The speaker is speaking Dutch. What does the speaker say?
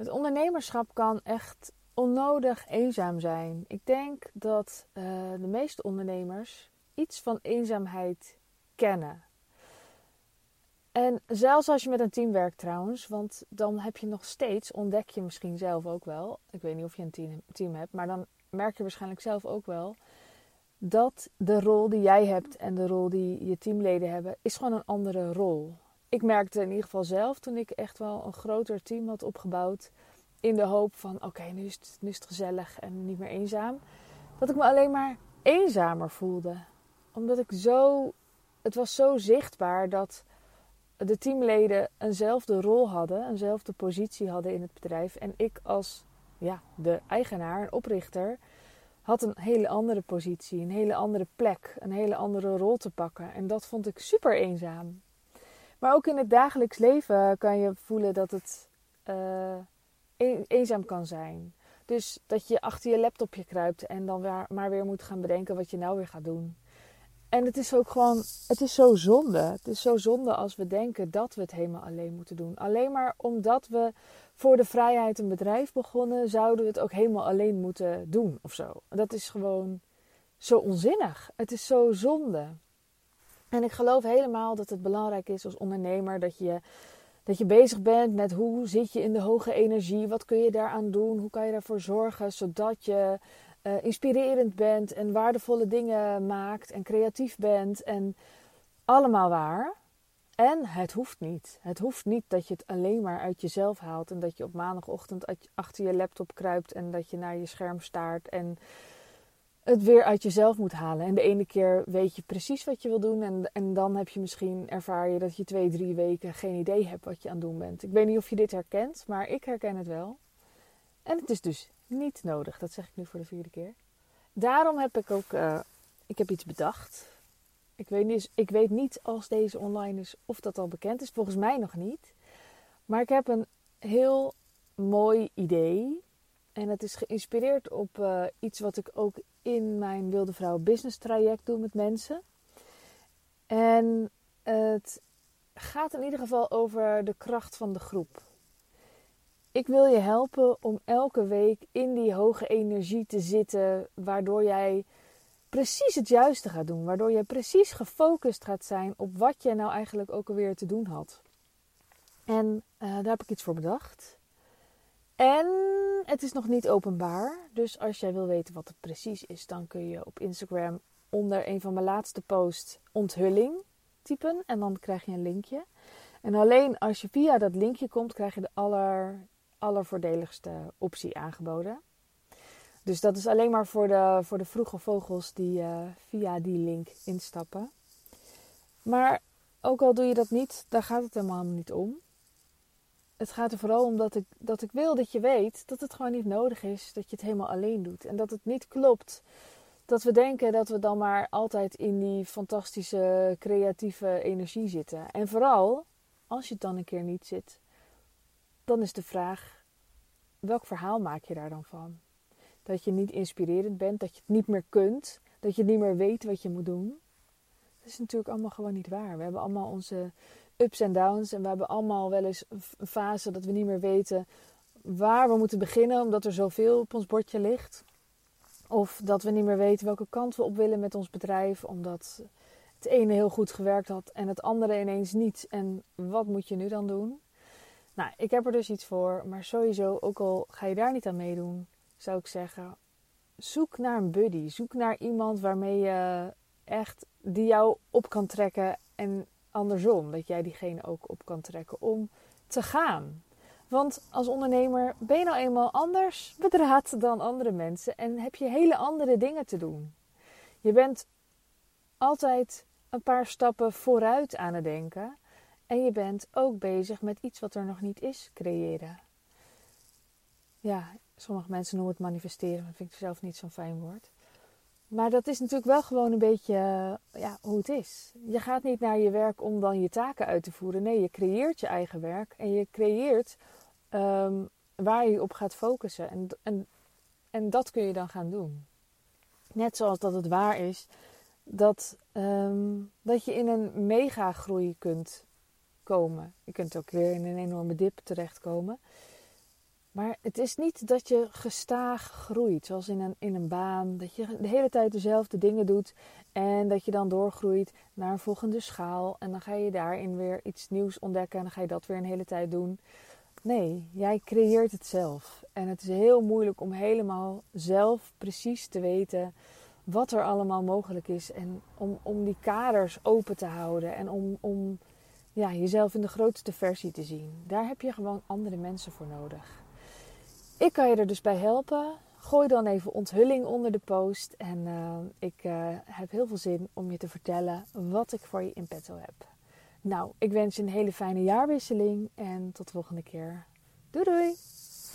Het ondernemerschap kan echt onnodig eenzaam zijn. Ik denk dat uh, de meeste ondernemers iets van eenzaamheid kennen. En zelfs als je met een team werkt trouwens, want dan heb je nog steeds, ontdek je misschien zelf ook wel, ik weet niet of je een team, team hebt, maar dan merk je waarschijnlijk zelf ook wel dat de rol die jij hebt en de rol die je teamleden hebben, is gewoon een andere rol. Ik merkte in ieder geval zelf toen ik echt wel een groter team had opgebouwd, in de hoop van oké, nu, is het, nu is het gezellig en niet meer eenzaam, dat ik me alleen maar eenzamer voelde. Omdat ik zo, het was zo zichtbaar dat de teamleden eenzelfde rol hadden, eenzelfde positie hadden in het bedrijf. En ik als ja, de eigenaar en oprichter had een hele andere positie, een hele andere plek, een hele andere rol te pakken. En dat vond ik super eenzaam. Maar ook in het dagelijks leven kan je voelen dat het uh, eenzaam kan zijn. Dus dat je achter je laptopje kruipt en dan maar weer moet gaan bedenken wat je nou weer gaat doen. En het is ook gewoon, het is zo zonde. Het is zo zonde als we denken dat we het helemaal alleen moeten doen. Alleen maar omdat we voor de vrijheid een bedrijf begonnen, zouden we het ook helemaal alleen moeten doen of zo. Dat is gewoon zo onzinnig. Het is zo zonde. En ik geloof helemaal dat het belangrijk is als ondernemer dat je, dat je bezig bent met hoe zit je in de hoge energie, wat kun je daaraan doen, hoe kan je daarvoor zorgen zodat je uh, inspirerend bent en waardevolle dingen maakt en creatief bent en allemaal waar. En het hoeft niet. Het hoeft niet dat je het alleen maar uit jezelf haalt en dat je op maandagochtend achter je laptop kruipt en dat je naar je scherm staart en het weer uit jezelf moet halen. En de ene keer weet je precies wat je wil doen en, en dan heb je misschien ervaar je dat je twee, drie weken geen idee hebt wat je aan het doen bent. Ik weet niet of je dit herkent, maar ik herken het wel. En het is dus niet nodig. Dat zeg ik nu voor de vierde keer. Daarom heb ik ook uh, ik heb iets bedacht. Ik weet, niet, ik weet niet als deze online is of dat al bekend is. Volgens mij nog niet. Maar ik heb een heel mooi idee. En het is geïnspireerd op uh, iets wat ik ook in mijn Wilde Vrouw Business traject doe met mensen. En het gaat in ieder geval over de kracht van de groep. Ik wil je helpen om elke week in die hoge energie te zitten, waardoor jij precies het juiste gaat doen, waardoor je precies gefocust gaat zijn op wat je nou eigenlijk ook alweer te doen had. En uh, daar heb ik iets voor bedacht. En het is nog niet openbaar, dus als jij wil weten wat het precies is, dan kun je op Instagram onder een van mijn laatste posts onthulling typen en dan krijg je een linkje. En alleen als je via dat linkje komt, krijg je de aller allervoordeligste optie aangeboden. Dus dat is alleen maar voor de, voor de vroege vogels die uh, via die link instappen. Maar ook al doe je dat niet, daar gaat het helemaal niet om. Het gaat er vooral om dat ik, dat ik wil dat je weet dat het gewoon niet nodig is dat je het helemaal alleen doet. En dat het niet klopt dat we denken dat we dan maar altijd in die fantastische creatieve energie zitten. En vooral als je het dan een keer niet zit, dan is de vraag: welk verhaal maak je daar dan van? Dat je niet inspirerend bent, dat je het niet meer kunt, dat je niet meer weet wat je moet doen. Dat is natuurlijk allemaal gewoon niet waar. We hebben allemaal onze ups en downs en we hebben allemaal wel eens een fase dat we niet meer weten waar we moeten beginnen, omdat er zoveel op ons bordje ligt. Of dat we niet meer weten welke kant we op willen met ons bedrijf, omdat het ene heel goed gewerkt had en het andere ineens niet. En wat moet je nu dan doen? Nou, ik heb er dus iets voor, maar sowieso, ook al ga je daar niet aan meedoen, zou ik zeggen: zoek naar een buddy. Zoek naar iemand waarmee je echt die jou op kan trekken en andersom, dat jij diegene ook op kan trekken om te gaan. Want als ondernemer ben je nou eenmaal anders bedraad dan andere mensen en heb je hele andere dingen te doen. Je bent altijd een paar stappen vooruit aan het denken en je bent ook bezig met iets wat er nog niet is, creëren. Ja, sommige mensen noemen het manifesteren, dat vind ik zelf niet zo'n fijn woord. Maar dat is natuurlijk wel gewoon een beetje ja, hoe het is. Je gaat niet naar je werk om dan je taken uit te voeren. Nee, je creëert je eigen werk en je creëert um, waar je op gaat focussen. En, en, en dat kun je dan gaan doen. Net zoals dat het waar is dat, um, dat je in een mega groei kunt komen. Je kunt ook weer in een enorme dip terechtkomen. Maar het is niet dat je gestaag groeit, zoals in een, in een baan. Dat je de hele tijd dezelfde dingen doet en dat je dan doorgroeit naar een volgende schaal. En dan ga je daarin weer iets nieuws ontdekken en dan ga je dat weer een hele tijd doen. Nee, jij creëert het zelf. En het is heel moeilijk om helemaal zelf precies te weten wat er allemaal mogelijk is. En om, om die kaders open te houden en om, om ja, jezelf in de grootste versie te zien. Daar heb je gewoon andere mensen voor nodig. Ik kan je er dus bij helpen. Gooi dan even onthulling onder de post. En uh, ik uh, heb heel veel zin om je te vertellen wat ik voor je in petto heb. Nou, ik wens je een hele fijne jaarwisseling en tot de volgende keer. Doei doei!